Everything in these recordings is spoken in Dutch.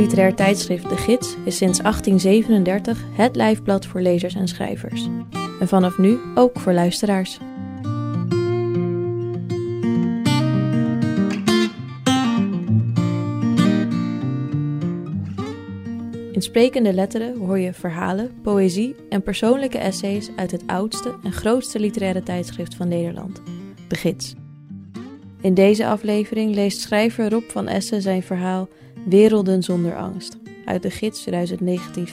Literair tijdschrift De Gids is sinds 1837 het lijfblad voor lezers en schrijvers. En vanaf nu ook voor luisteraars. In sprekende letteren hoor je verhalen, poëzie en persoonlijke essays uit het oudste en grootste literaire tijdschrift van Nederland, De Gids. In deze aflevering leest schrijver Rob van Essen zijn verhaal Werelden zonder angst uit de gids 2019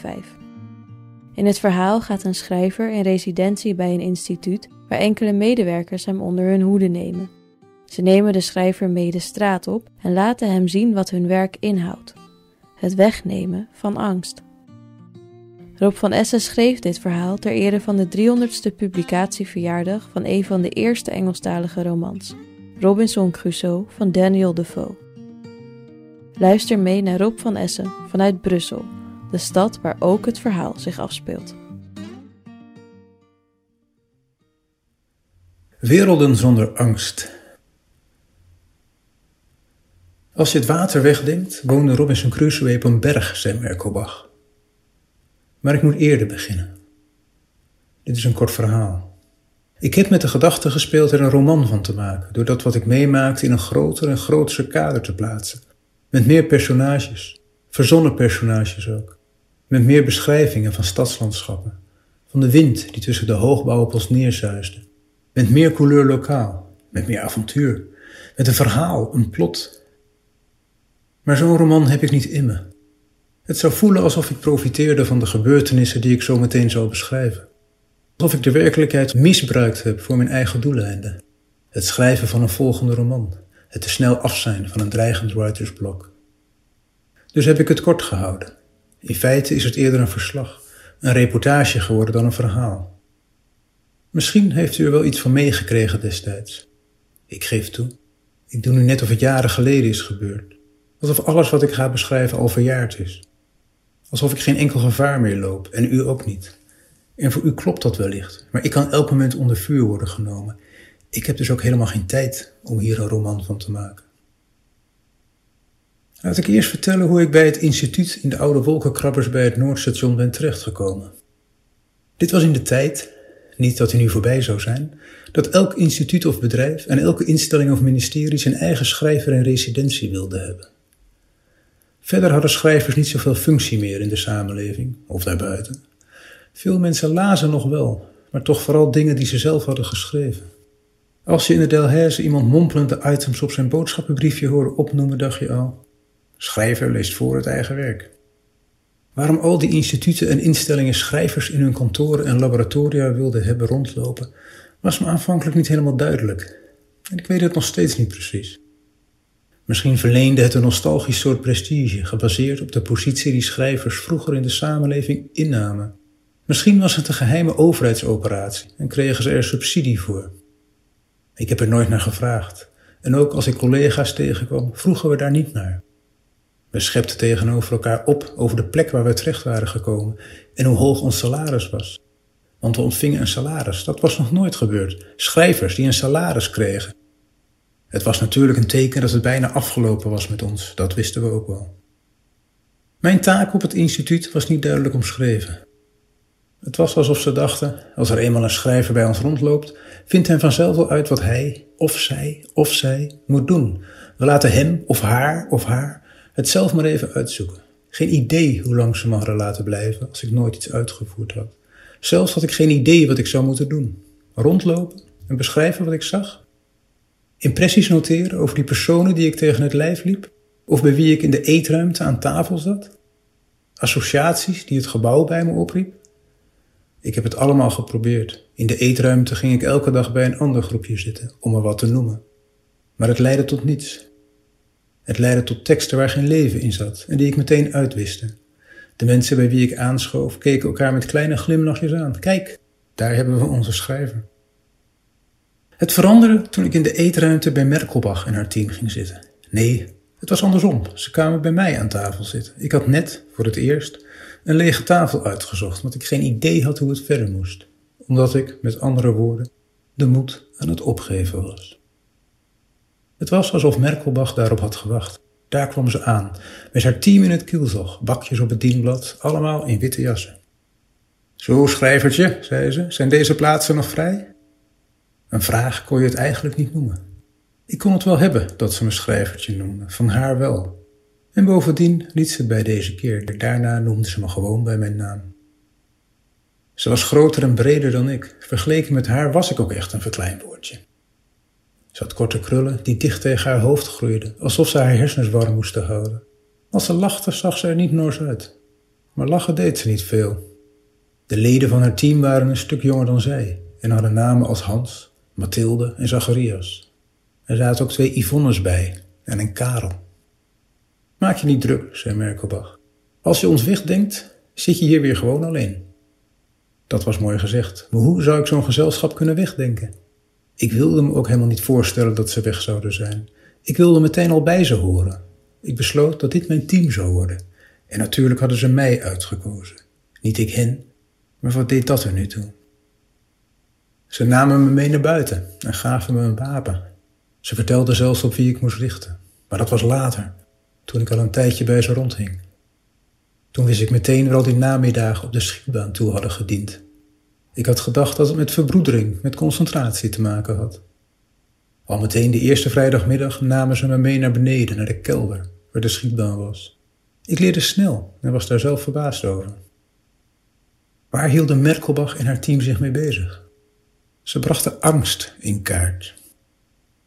In het verhaal gaat een schrijver in residentie bij een instituut waar enkele medewerkers hem onder hun hoede nemen. Ze nemen de schrijver mee de straat op en laten hem zien wat hun werk inhoudt: het wegnemen van angst. Rob van Essen schreef dit verhaal ter ere van de 300ste publicatieverjaardag van een van de eerste Engelstalige romans, Robinson Crusoe van Daniel Defoe. Luister mee naar Rob van Essen vanuit Brussel, de stad waar ook het verhaal zich afspeelt. Werelden zonder angst. Als je het water wegdenkt, woonde Robinson Crusoe op een berg, zei Merkelbach. Maar ik moet eerder beginnen. Dit is een kort verhaal. Ik heb met de gedachte gespeeld er een roman van te maken, door dat wat ik meemaakte in een groter en grootser kader te plaatsen. Met meer personages, verzonnen personages ook. Met meer beschrijvingen van stadslandschappen. Van de wind die tussen de hoogbouw op ons neerzuisde. Met meer couleur lokaal, met meer avontuur. Met een verhaal, een plot. Maar zo'n roman heb ik niet in me. Het zou voelen alsof ik profiteerde van de gebeurtenissen die ik zo meteen zal beschrijven. Alsof ik de werkelijkheid misbruikt heb voor mijn eigen doeleinden. Het schrijven van een volgende roman het te snel af zijn van een dreigend writersblok. Dus heb ik het kort gehouden. In feite is het eerder een verslag, een reportage geworden dan een verhaal. Misschien heeft u er wel iets van meegekregen destijds. Ik geef toe. Ik doe nu net of het jaren geleden is gebeurd. Alsof alles wat ik ga beschrijven al verjaard is. Alsof ik geen enkel gevaar meer loop en u ook niet. En voor u klopt dat wellicht, maar ik kan elk moment onder vuur worden genomen ik heb dus ook helemaal geen tijd om hier een roman van te maken. Laat ik eerst vertellen hoe ik bij het instituut in de oude wolkenkrabbers bij het Noordstation ben terechtgekomen. Dit was in de tijd, niet dat hij nu voorbij zou zijn, dat elk instituut of bedrijf en elke instelling of ministerie zijn eigen schrijver en residentie wilde hebben. Verder hadden schrijvers niet zoveel functie meer in de samenleving of daarbuiten. Veel mensen lazen nog wel, maar toch vooral dingen die ze zelf hadden geschreven. Als je in de Delhaize iemand mompelend de items op zijn boodschappenbriefje hoorde opnoemen, dacht je al: schrijver leest voor het eigen werk. Waarom al die instituten en instellingen schrijvers in hun kantoren en laboratoria wilden hebben rondlopen, was me aanvankelijk niet helemaal duidelijk. En ik weet het nog steeds niet precies. Misschien verleende het een nostalgisch soort prestige, gebaseerd op de positie die schrijvers vroeger in de samenleving innamen. Misschien was het een geheime overheidsoperatie en kregen ze er subsidie voor. Ik heb er nooit naar gevraagd. En ook als ik collega's tegenkwam, vroegen we daar niet naar. We schepten tegenover elkaar op over de plek waar we terecht waren gekomen en hoe hoog ons salaris was. Want we ontvingen een salaris, dat was nog nooit gebeurd. Schrijvers die een salaris kregen. Het was natuurlijk een teken dat het bijna afgelopen was met ons, dat wisten we ook wel. Mijn taak op het instituut was niet duidelijk omschreven. Het was alsof ze dachten, als er eenmaal een schrijver bij ons rondloopt, vindt hem vanzelf wel uit wat hij, of zij, of zij moet doen. We laten hem, of haar, of haar het zelf maar even uitzoeken. Geen idee hoe lang ze me hadden laten blijven als ik nooit iets uitgevoerd had. Zelfs had ik geen idee wat ik zou moeten doen. Rondlopen en beschrijven wat ik zag. Impressies noteren over die personen die ik tegen het lijf liep, of bij wie ik in de eetruimte aan tafel zat. Associaties die het gebouw bij me opriep. Ik heb het allemaal geprobeerd. In de eetruimte ging ik elke dag bij een ander groepje zitten, om er wat te noemen. Maar het leidde tot niets. Het leidde tot teksten waar geen leven in zat en die ik meteen uitwiste. De mensen bij wie ik aanschoof keken elkaar met kleine glimlachjes aan. Kijk, daar hebben we onze schrijver. Het veranderde toen ik in de eetruimte bij Merkelbach en haar team ging zitten. Nee, het was andersom. Ze kwamen bij mij aan tafel zitten. Ik had net, voor het eerst, een lege tafel uitgezocht, want ik geen idee had hoe het verder moest, omdat ik, met andere woorden, de moed aan het opgeven was. Het was alsof Merkelbach daarop had gewacht. Daar kwam ze aan, met haar team in het kielzog, bakjes op het dienblad, allemaal in witte jassen. Zo, schrijvertje, zei ze, zijn deze plaatsen nog vrij? Een vraag kon je het eigenlijk niet noemen. Ik kon het wel hebben dat ze me schrijvertje noemde, van haar wel. En bovendien liet ze het bij deze keer, daarna noemde ze me gewoon bij mijn naam. Ze was groter en breder dan ik. Vergeleken met haar was ik ook echt een verkleinwoordje. Ze had korte krullen die dicht tegen haar hoofd groeiden, alsof ze haar hersens warm moesten houden. Als ze lachte zag ze er niet nors uit. Maar lachen deed ze niet veel. De leden van haar team waren een stuk jonger dan zij en hadden namen als Hans, Mathilde en Zacharias. Er zaten ook twee Yvonnes bij en een Karel. Maak je niet druk, zei Merkelbach. Als je ons wegdenkt, zit je hier weer gewoon alleen. Dat was mooi gezegd, maar hoe zou ik zo'n gezelschap kunnen wegdenken? Ik wilde me ook helemaal niet voorstellen dat ze weg zouden zijn. Ik wilde meteen al bij ze horen. Ik besloot dat dit mijn team zou worden. En natuurlijk hadden ze mij uitgekozen. Niet ik hen, maar wat deed dat er nu toe? Ze namen me mee naar buiten en gaven me een wapen. Ze vertelden zelfs op wie ik moest richten. Maar dat was later, toen ik al een tijdje bij ze rondhing. Toen wist ik meteen waar al die namiddagen op de schietbaan toe hadden gediend. Ik had gedacht dat het met verbroedering, met concentratie te maken had. Al meteen de eerste vrijdagmiddag namen ze me mee naar beneden, naar de kelder, waar de schietbaan was. Ik leerde snel en was daar zelf verbaasd over. Waar hielden Merkelbach en haar team zich mee bezig? Ze brachten angst in kaart.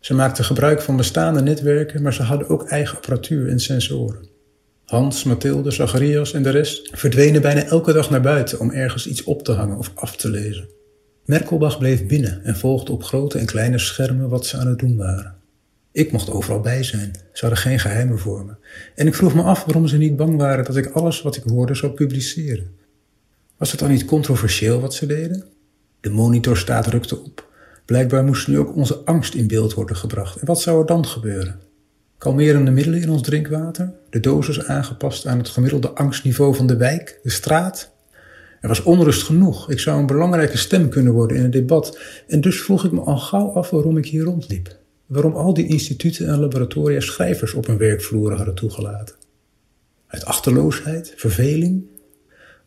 Ze maakten gebruik van bestaande netwerken, maar ze hadden ook eigen apparatuur en sensoren. Hans, Mathilde, Zacharias en de rest verdwenen bijna elke dag naar buiten om ergens iets op te hangen of af te lezen. Merkelbach bleef binnen en volgde op grote en kleine schermen wat ze aan het doen waren. Ik mocht overal bij zijn. Ze hadden geen geheimen voor me. En ik vroeg me af waarom ze niet bang waren dat ik alles wat ik hoorde zou publiceren. Was het dan niet controversieel wat ze deden? De monitorstaat rukte op. Blijkbaar moest nu ook onze angst in beeld worden gebracht. En wat zou er dan gebeuren? Kalmerende middelen in ons drinkwater? De dosis aangepast aan het gemiddelde angstniveau van de wijk, de straat? Er was onrust genoeg. Ik zou een belangrijke stem kunnen worden in het debat. En dus vroeg ik me al gauw af waarom ik hier rondliep. Waarom al die instituten en laboratoria schrijvers op hun werkvloeren hadden toegelaten. Uit achterloosheid, verveling,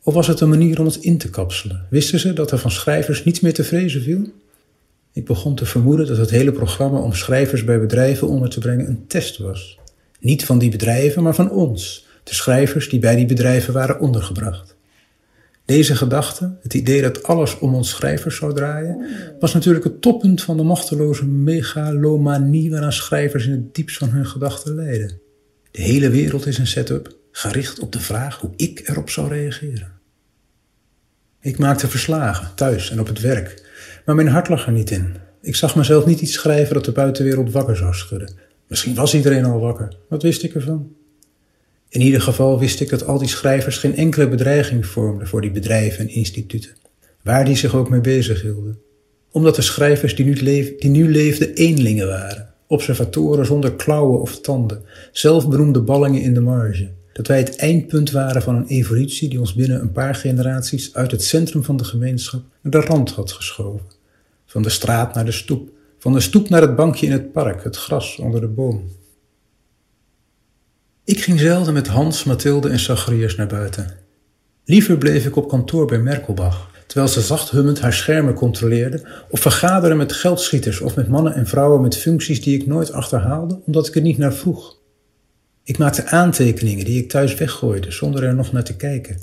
of was het een manier om ons in te kapselen? Wisten ze dat er van schrijvers niets meer te vrezen viel? Ik begon te vermoeden dat het hele programma om schrijvers bij bedrijven onder te brengen een test was. Niet van die bedrijven, maar van ons, de schrijvers die bij die bedrijven waren ondergebracht. Deze gedachte, het idee dat alles om ons schrijvers zou draaien, was natuurlijk het toppunt van de machteloze megalomanie waaraan schrijvers in het diepst van hun gedachten leiden. De hele wereld is een setup gericht op de vraag hoe ik erop zou reageren. Ik maakte verslagen, thuis en op het werk, maar mijn hart lag er niet in. Ik zag mezelf niet iets schrijven dat de buitenwereld wakker zou schudden. Misschien was iedereen al wakker, wat wist ik ervan? In ieder geval wist ik dat al die schrijvers geen enkele bedreiging vormden voor die bedrijven en instituten, waar die zich ook mee bezighielden. Omdat de schrijvers die nu, die nu leefden eenlingen waren, observatoren zonder klauwen of tanden, zelfberoemde ballingen in de marge, dat wij het eindpunt waren van een evolutie die ons binnen een paar generaties uit het centrum van de gemeenschap naar de rand had geschoven. Van de straat naar de stoep, van de stoep naar het bankje in het park, het gras onder de boom. Ik ging zelden met Hans, Mathilde en Zacharias naar buiten. Liever bleef ik op kantoor bij Merkelbach, terwijl ze zacht hummend haar schermen controleerde, of vergaderen met geldschieters of met mannen en vrouwen met functies die ik nooit achterhaalde, omdat ik er niet naar vroeg. Ik maakte aantekeningen die ik thuis weggooide zonder er nog naar te kijken.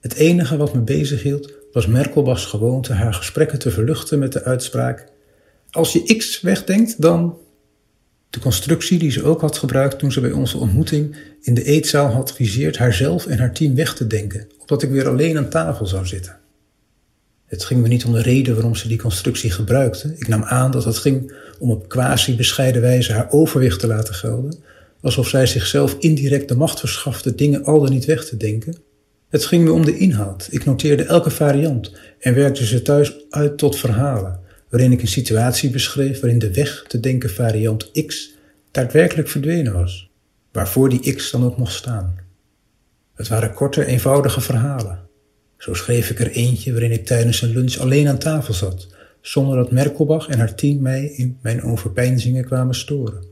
Het enige wat me bezighield was Merkelbachs gewoonte haar gesprekken te verluchten met de uitspraak: Als je X wegdenkt, dan. De constructie die ze ook had gebruikt toen ze bij onze ontmoeting in de eetzaal had viseerd haarzelf en haar team weg te denken, opdat ik weer alleen aan tafel zou zitten. Het ging me niet om de reden waarom ze die constructie gebruikte. Ik nam aan dat het ging om op quasi bescheiden wijze haar overwicht te laten gelden, alsof zij zichzelf indirect de macht verschafte dingen al dan niet weg te denken. Het ging me om de inhoud. Ik noteerde elke variant en werkte ze thuis uit tot verhalen, waarin ik een situatie beschreef waarin de weg te denken variant X daadwerkelijk verdwenen was, waarvoor die X dan ook mocht staan. Het waren korte, eenvoudige verhalen. Zo schreef ik er eentje waarin ik tijdens een lunch alleen aan tafel zat, zonder dat Merkelbach en haar team mij in mijn overpeinzingen kwamen storen.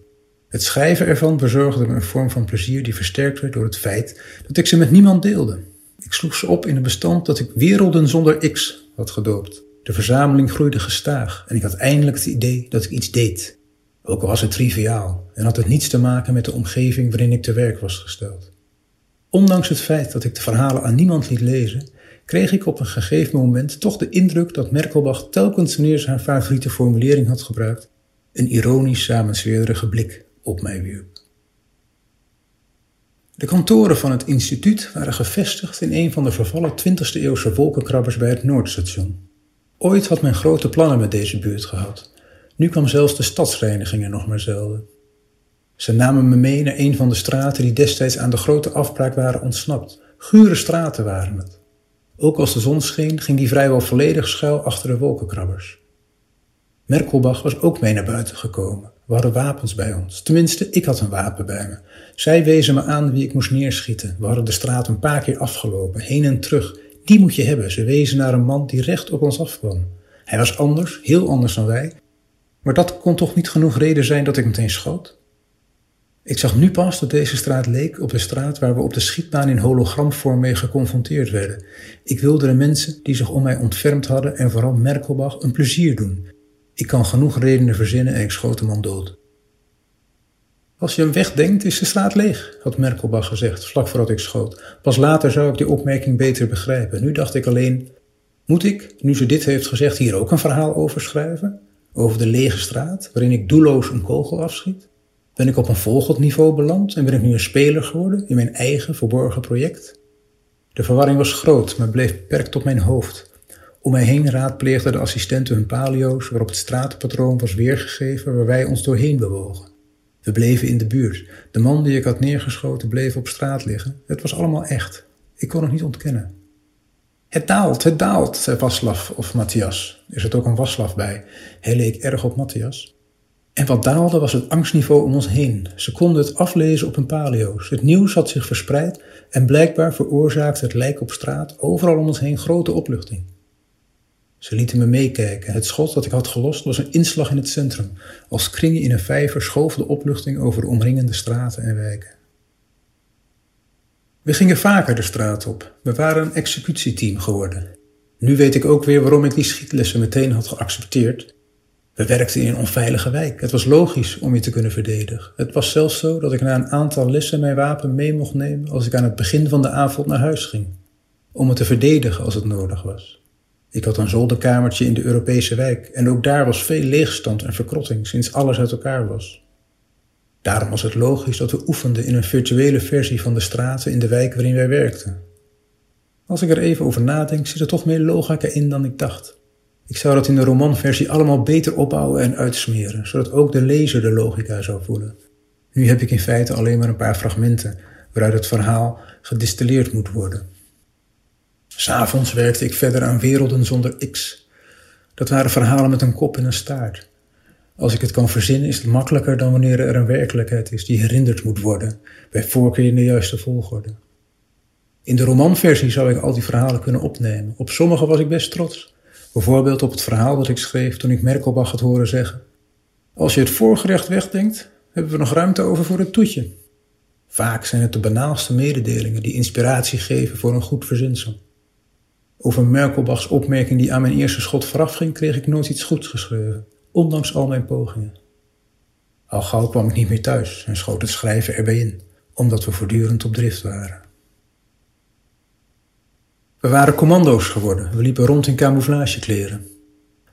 Het schrijven ervan bezorgde me een vorm van plezier die versterkt werd door het feit dat ik ze met niemand deelde. Ik sloeg ze op in een bestand dat ik Werelden zonder X had gedoopt. De verzameling groeide gestaag en ik had eindelijk het idee dat ik iets deed. Ook al was het triviaal en had het niets te maken met de omgeving waarin ik te werk was gesteld. Ondanks het feit dat ik de verhalen aan niemand liet lezen, kreeg ik op een gegeven moment toch de indruk dat Merkelbach telkens wanneer ze haar favoriete formulering had gebruikt, een ironisch samenzweerderige blik op mij wierp. De kantoren van het instituut waren gevestigd in een van de vervallen 20e eeuwse wolkenkrabbers bij het Noordstation. Ooit had men grote plannen met deze buurt gehad. Nu kwam zelfs de stadsreiniging er nog maar zelden. Ze namen me mee naar een van de straten die destijds aan de grote afbraak waren ontsnapt. Gure straten waren het. Ook als de zon scheen, ging die vrijwel volledig schuil achter de wolkenkrabbers. Merkelbach was ook mee naar buiten gekomen. We hadden wapens bij ons. Tenminste, ik had een wapen bij me. Zij wezen me aan wie ik moest neerschieten. We hadden de straat een paar keer afgelopen, heen en terug. Die moet je hebben. Ze wezen naar een man die recht op ons afkwam. Hij was anders, heel anders dan wij. Maar dat kon toch niet genoeg reden zijn dat ik meteen schoot? Ik zag nu pas dat deze straat leek op de straat waar we op de schietbaan in hologramvorm mee geconfronteerd werden. Ik wilde de mensen die zich om mij ontfermd hadden en vooral Merkelbach een plezier doen. Ik kan genoeg redenen verzinnen en ik schoot de man dood. Als je hem wegdenkt, is de straat leeg, had Merkelbach gezegd, vlak voordat ik schoot. Pas later zou ik die opmerking beter begrijpen. Nu dacht ik alleen, moet ik, nu ze dit heeft gezegd, hier ook een verhaal over schrijven? Over de lege straat, waarin ik doelloos een kogel afschiet? Ben ik op een volgend niveau beland en ben ik nu een speler geworden in mijn eigen verborgen project? De verwarring was groot, maar bleef beperkt tot mijn hoofd. Om mij heen raadpleegden de assistenten hun palio's waarop het stratenpatroon was weergegeven waar wij ons doorheen bewogen. We bleven in de buurt. De man die ik had neergeschoten bleef op straat liggen. Het was allemaal echt. Ik kon het niet ontkennen. Het daalt, het daalt, zei Waslav of Matthias. Er zit ook een Waslav bij. Hij leek erg op Matthias. En wat daalde was het angstniveau om ons heen. Ze konden het aflezen op hun palio's. Het nieuws had zich verspreid en blijkbaar veroorzaakte het lijk op straat overal om ons heen grote opluchting. Ze lieten me meekijken. Het schot dat ik had gelost was een inslag in het centrum. Als kringen in een vijver schoof de opluchting over de omringende straten en wijken. We gingen vaker de straat op. We waren een executieteam geworden. Nu weet ik ook weer waarom ik die schietlessen meteen had geaccepteerd we werkten in een onveilige wijk. Het was logisch om je te kunnen verdedigen. Het was zelfs zo dat ik na een aantal lessen mijn wapen mee mocht nemen als ik aan het begin van de avond naar huis ging. Om het te verdedigen als het nodig was. Ik had een zolderkamertje in de Europese wijk en ook daar was veel leegstand en verkrotting sinds alles uit elkaar was. Daarom was het logisch dat we oefenden in een virtuele versie van de straten in de wijk waarin wij werkten. Als ik er even over nadenk, zit er toch meer logica in dan ik dacht. Ik zou dat in de romanversie allemaal beter opbouwen en uitsmeren, zodat ook de lezer de logica zou voelen. Nu heb ik in feite alleen maar een paar fragmenten waaruit het verhaal gedistilleerd moet worden. S'avonds werkte ik verder aan Werelden zonder X. Dat waren verhalen met een kop en een staart. Als ik het kan verzinnen is het makkelijker dan wanneer er een werkelijkheid is die herinnerd moet worden, bij voorkeur in de juiste volgorde. In de romanversie zou ik al die verhalen kunnen opnemen. Op sommige was ik best trots. Bijvoorbeeld op het verhaal dat ik schreef toen ik Merkelbach had horen zeggen: Als je het voorgerecht wegdenkt, hebben we nog ruimte over voor het toetje. Vaak zijn het de banaalste mededelingen die inspiratie geven voor een goed verzinsel. Over Merkelbachs opmerking die aan mijn eerste schot vooraf ging, kreeg ik nooit iets goeds geschreven, ondanks al mijn pogingen. Al gauw kwam ik niet meer thuis en schoot het schrijven erbij in, omdat we voortdurend op drift waren. We waren commando's geworden. We liepen rond in camouflagekleren.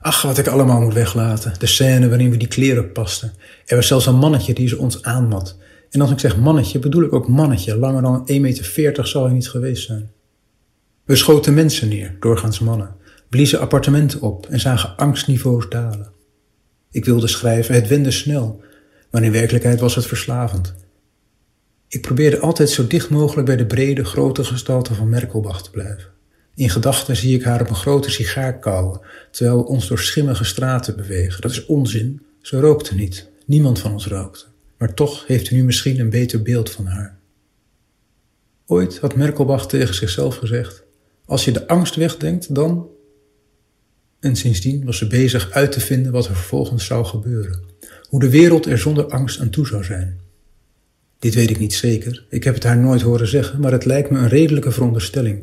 Ach, wat ik allemaal moet weglaten. De scène waarin we die kleren pasten. Er was zelfs een mannetje die ze ons aanmat. En als ik zeg mannetje, bedoel ik ook mannetje. Langer dan 1,40 meter zal hij niet geweest zijn. We schoten mensen neer, doorgaans mannen. Bliezen appartementen op en zagen angstniveaus dalen. Ik wilde schrijven, het wende snel. Maar in werkelijkheid was het verslavend. Ik probeerde altijd zo dicht mogelijk bij de brede, grote gestalte van Merkelbach te blijven. In gedachten zie ik haar op een grote sigaar kauwen, terwijl we ons door schimmige straten bewegen. Dat is onzin. Ze rookte niet. Niemand van ons rookte. Maar toch heeft u nu misschien een beter beeld van haar. Ooit had Merkelbach tegen zichzelf gezegd: Als je de angst wegdenkt, dan. En sindsdien was ze bezig uit te vinden wat er vervolgens zou gebeuren. hoe de wereld er zonder angst aan toe zou zijn. Dit weet ik niet zeker, ik heb het haar nooit horen zeggen, maar het lijkt me een redelijke veronderstelling.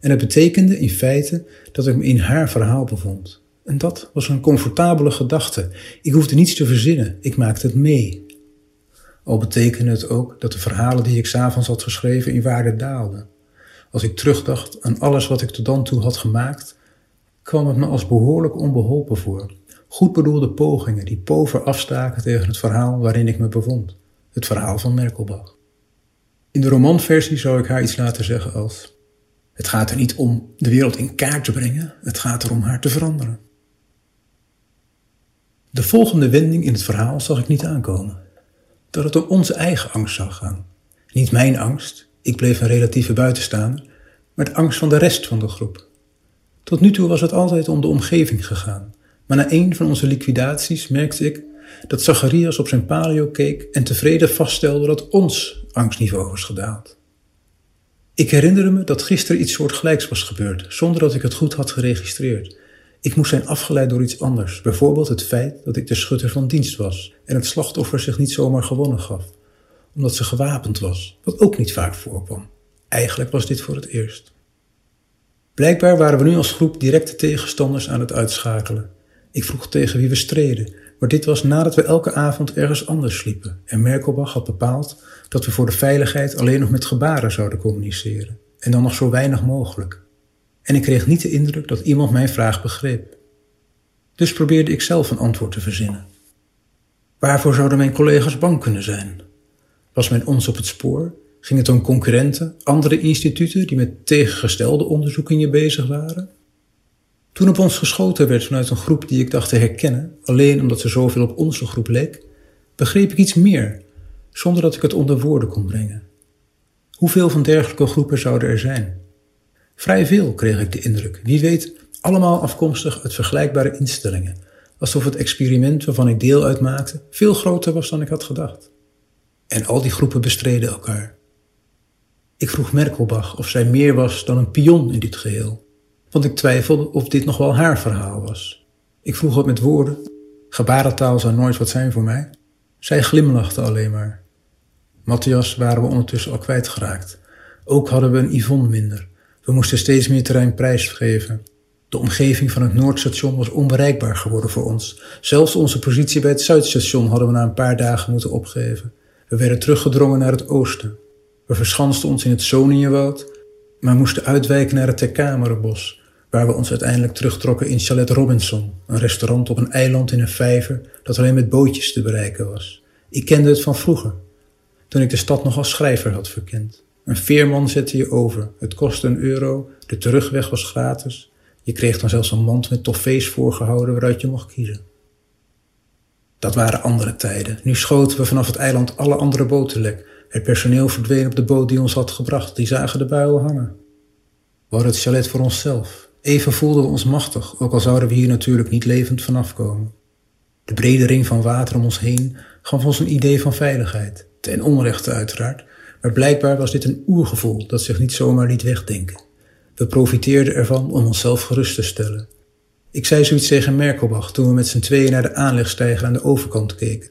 En het betekende in feite dat ik me in haar verhaal bevond. En dat was een comfortabele gedachte. Ik hoefde niets te verzinnen, ik maakte het mee. Al betekende het ook dat de verhalen die ik s'avonds had geschreven in waarde daalden. Als ik terugdacht aan alles wat ik tot dan toe had gemaakt, kwam het me als behoorlijk onbeholpen voor. Goed bedoelde pogingen die pover afstaken tegen het verhaal waarin ik me bevond. Het verhaal van Merkelbach. In de romanversie zou ik haar iets laten zeggen als: Het gaat er niet om de wereld in kaart te brengen, het gaat er om haar te veranderen. De volgende wending in het verhaal zag ik niet aankomen. Dat het om onze eigen angst zou gaan. Niet mijn angst, ik bleef een relatieve buitenstaander, de angst van de rest van de groep. Tot nu toe was het altijd om de omgeving gegaan, maar na een van onze liquidaties merkte ik dat Zacharias op zijn palio keek en tevreden vaststelde dat ons angstniveau was gedaald. Ik herinnerde me dat gisteren iets soortgelijks was gebeurd, zonder dat ik het goed had geregistreerd. Ik moest zijn afgeleid door iets anders, bijvoorbeeld het feit dat ik de schutter van dienst was en het slachtoffer zich niet zomaar gewonnen gaf, omdat ze gewapend was, wat ook niet vaak voorkwam. Eigenlijk was dit voor het eerst. Blijkbaar waren we nu als groep directe tegenstanders aan het uitschakelen. Ik vroeg tegen wie we streden, maar dit was nadat we elke avond ergens anders sliepen en Merkelbach had bepaald dat we voor de veiligheid alleen nog met gebaren zouden communiceren en dan nog zo weinig mogelijk. En ik kreeg niet de indruk dat iemand mijn vraag begreep. Dus probeerde ik zelf een antwoord te verzinnen. Waarvoor zouden mijn collega's bang kunnen zijn? Was men ons op het spoor? Ging het om concurrenten, andere instituten die met tegengestelde onderzoekingen bezig waren? Toen op ons geschoten werd vanuit een groep die ik dacht te herkennen, alleen omdat ze zoveel op onze groep leek, begreep ik iets meer, zonder dat ik het onder woorden kon brengen. Hoeveel van dergelijke groepen zouden er zijn? Vrij veel, kreeg ik de indruk. Wie weet, allemaal afkomstig uit vergelijkbare instellingen, alsof het experiment waarvan ik deel uitmaakte veel groter was dan ik had gedacht. En al die groepen bestreden elkaar. Ik vroeg Merkelbach of zij meer was dan een pion in dit geheel want ik twijfelde of dit nog wel haar verhaal was. Ik vroeg wat met woorden. Gebarentaal zou nooit wat zijn voor mij. Zij glimlachte alleen maar. Matthias waren we ondertussen al kwijtgeraakt. Ook hadden we een Yvonne minder. We moesten steeds meer terrein prijsgeven. De omgeving van het Noordstation was onbereikbaar geworden voor ons. Zelfs onze positie bij het Zuidstation hadden we na een paar dagen moeten opgeven. We werden teruggedrongen naar het oosten. We verschansten ons in het Soninjewoud, maar moesten uitwijken naar het Terkamerenbos, waar we ons uiteindelijk terugtrokken in Chalet Robinson, een restaurant op een eiland in een vijver dat alleen met bootjes te bereiken was. Ik kende het van vroeger, toen ik de stad nog als schrijver had verkend. Een veerman zette je over, het kostte een euro, de terugweg was gratis. Je kreeg dan zelfs een mand met toffees voorgehouden waaruit je mocht kiezen. Dat waren andere tijden. Nu schoten we vanaf het eiland alle andere boten lek. Het personeel verdween op de boot die ons had gebracht. Die zagen de builen hangen. We hadden het chalet voor onszelf. Even voelden we ons machtig, ook al zouden we hier natuurlijk niet levend vanaf komen. De brede ring van water om ons heen gaf ons een idee van veiligheid. Ten onrechte uiteraard, maar blijkbaar was dit een oergevoel dat zich niet zomaar liet wegdenken. We profiteerden ervan om onszelf gerust te stellen. Ik zei zoiets tegen Merkelbach toen we met z'n tweeën naar de aanlegstijger aan de overkant keken.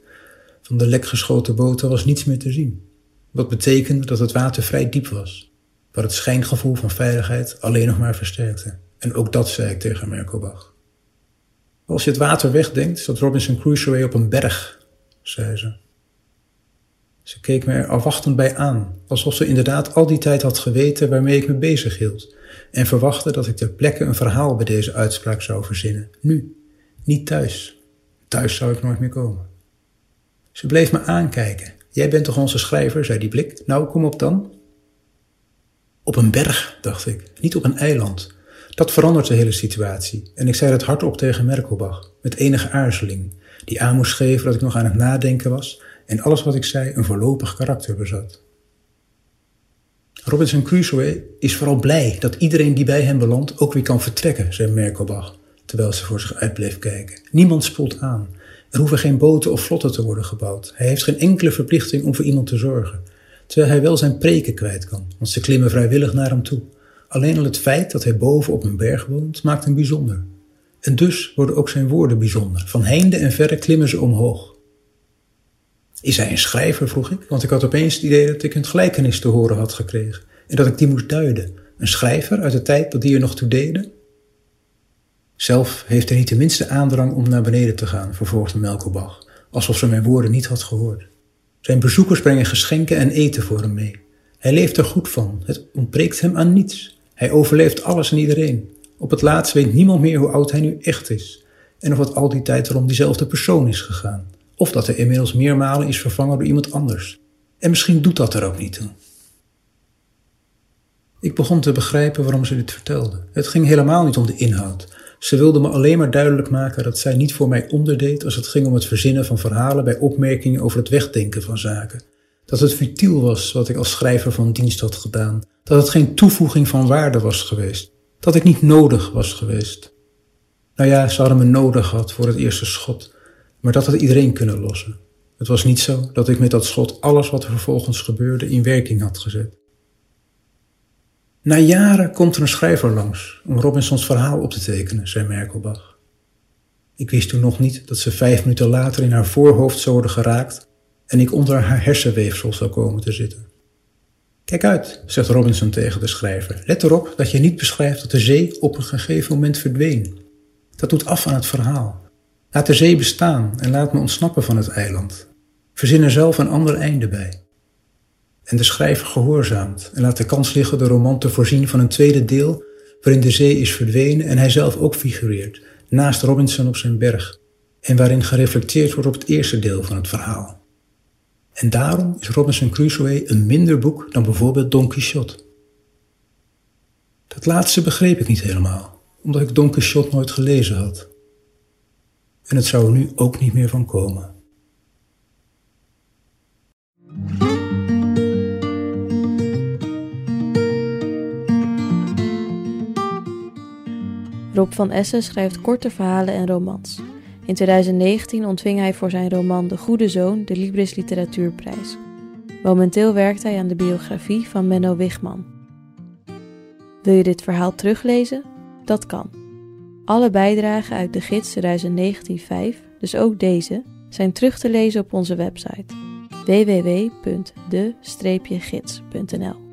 Van de lekgeschoten boten was niets meer te zien. Wat betekende dat het water vrij diep was, wat het schijngevoel van veiligheid alleen nog maar versterkte. En ook dat zei ik tegen Merkelbach. Als je het water wegdenkt, zat Robinson Crusoe op een berg, zei ze. Ze keek me er afwachtend bij aan, alsof ze inderdaad al die tijd had geweten waarmee ik me bezig hield, en verwachtte dat ik ter plekke een verhaal bij deze uitspraak zou verzinnen. Nu, niet thuis. Thuis zou ik nooit meer komen. Ze bleef me aankijken. Jij bent toch onze schrijver, zei die blik. Nou, kom op dan. Op een berg, dacht ik, niet op een eiland. Dat verandert de hele situatie en ik zei het hardop tegen Merkelbach, met enige aarzeling, die aan moest geven dat ik nog aan het nadenken was en alles wat ik zei een voorlopig karakter bezat. Robinson Crusoe is vooral blij dat iedereen die bij hem belandt ook weer kan vertrekken, zei Merkelbach, terwijl ze voor zich uit bleef kijken. Niemand spoelt aan. Er hoeven geen boten of vlotten te worden gebouwd. Hij heeft geen enkele verplichting om voor iemand te zorgen, terwijl hij wel zijn preken kwijt kan, want ze klimmen vrijwillig naar hem toe. Alleen al het feit dat hij boven op een berg woont, maakt hem bijzonder. En dus worden ook zijn woorden bijzonder. Van heinde en verre klimmen ze omhoog. Is hij een schrijver, vroeg ik, want ik had opeens het idee dat ik een gelijkenis te horen had gekregen en dat ik die moest duiden. Een schrijver uit de tijd dat die er nog toe deden? Zelf heeft hij niet de minste aandrang om naar beneden te gaan, vervolgde Melkobach, alsof ze mijn woorden niet had gehoord. Zijn bezoekers brengen geschenken en eten voor hem mee. Hij leeft er goed van, het ontbreekt hem aan niets. Hij overleeft alles en iedereen. Op het laatst weet niemand meer hoe oud hij nu echt is en of het al die tijd erom diezelfde persoon is gegaan, of dat hij inmiddels meermalen is vervangen door iemand anders. En misschien doet dat er ook niet toe. Ik begon te begrijpen waarom ze dit vertelde. Het ging helemaal niet om de inhoud. Ze wilde me alleen maar duidelijk maken dat zij niet voor mij onderdeed als het ging om het verzinnen van verhalen bij opmerkingen over het wegdenken van zaken. Dat het futiel was wat ik als schrijver van dienst had gedaan. Dat het geen toevoeging van waarde was geweest. Dat ik niet nodig was geweest. Nou ja, ze hadden me nodig gehad voor het eerste schot, maar dat had iedereen kunnen lossen. Het was niet zo dat ik met dat schot alles wat er vervolgens gebeurde in werking had gezet. Na jaren komt er een schrijver langs om Robinsons verhaal op te tekenen, zei Merkelbach. Ik wist toen nog niet dat ze vijf minuten later in haar voorhoofd zou worden geraakt en ik onder haar hersenweefsel zou komen te zitten. Kijk uit, zegt Robinson tegen de schrijver. Let erop dat je niet beschrijft dat de zee op een gegeven moment verdween. Dat doet af aan het verhaal. Laat de zee bestaan en laat me ontsnappen van het eiland. Verzin er zelf een ander einde bij. En de schrijver gehoorzaamt en laat de kans liggen de roman te voorzien van een tweede deel waarin de zee is verdwenen en hij zelf ook figureert, naast Robinson op zijn berg, en waarin gereflecteerd wordt op het eerste deel van het verhaal. En daarom is Robinson Crusoe een minder boek dan bijvoorbeeld Don Quixote. Dat laatste begreep ik niet helemaal, omdat ik Don Quixote nooit gelezen had. En het zou er nu ook niet meer van komen. Rob van Essen schrijft korte verhalen en romans. In 2019 ontving hij voor zijn roman De Goede Zoon de Libris Literatuurprijs. Momenteel werkt hij aan de biografie van Menno Wigman. Wil je dit verhaal teruglezen? Dat kan. Alle bijdragen uit de gids 2019-5, dus ook deze, zijn terug te lezen op onze website www.de-gids.nl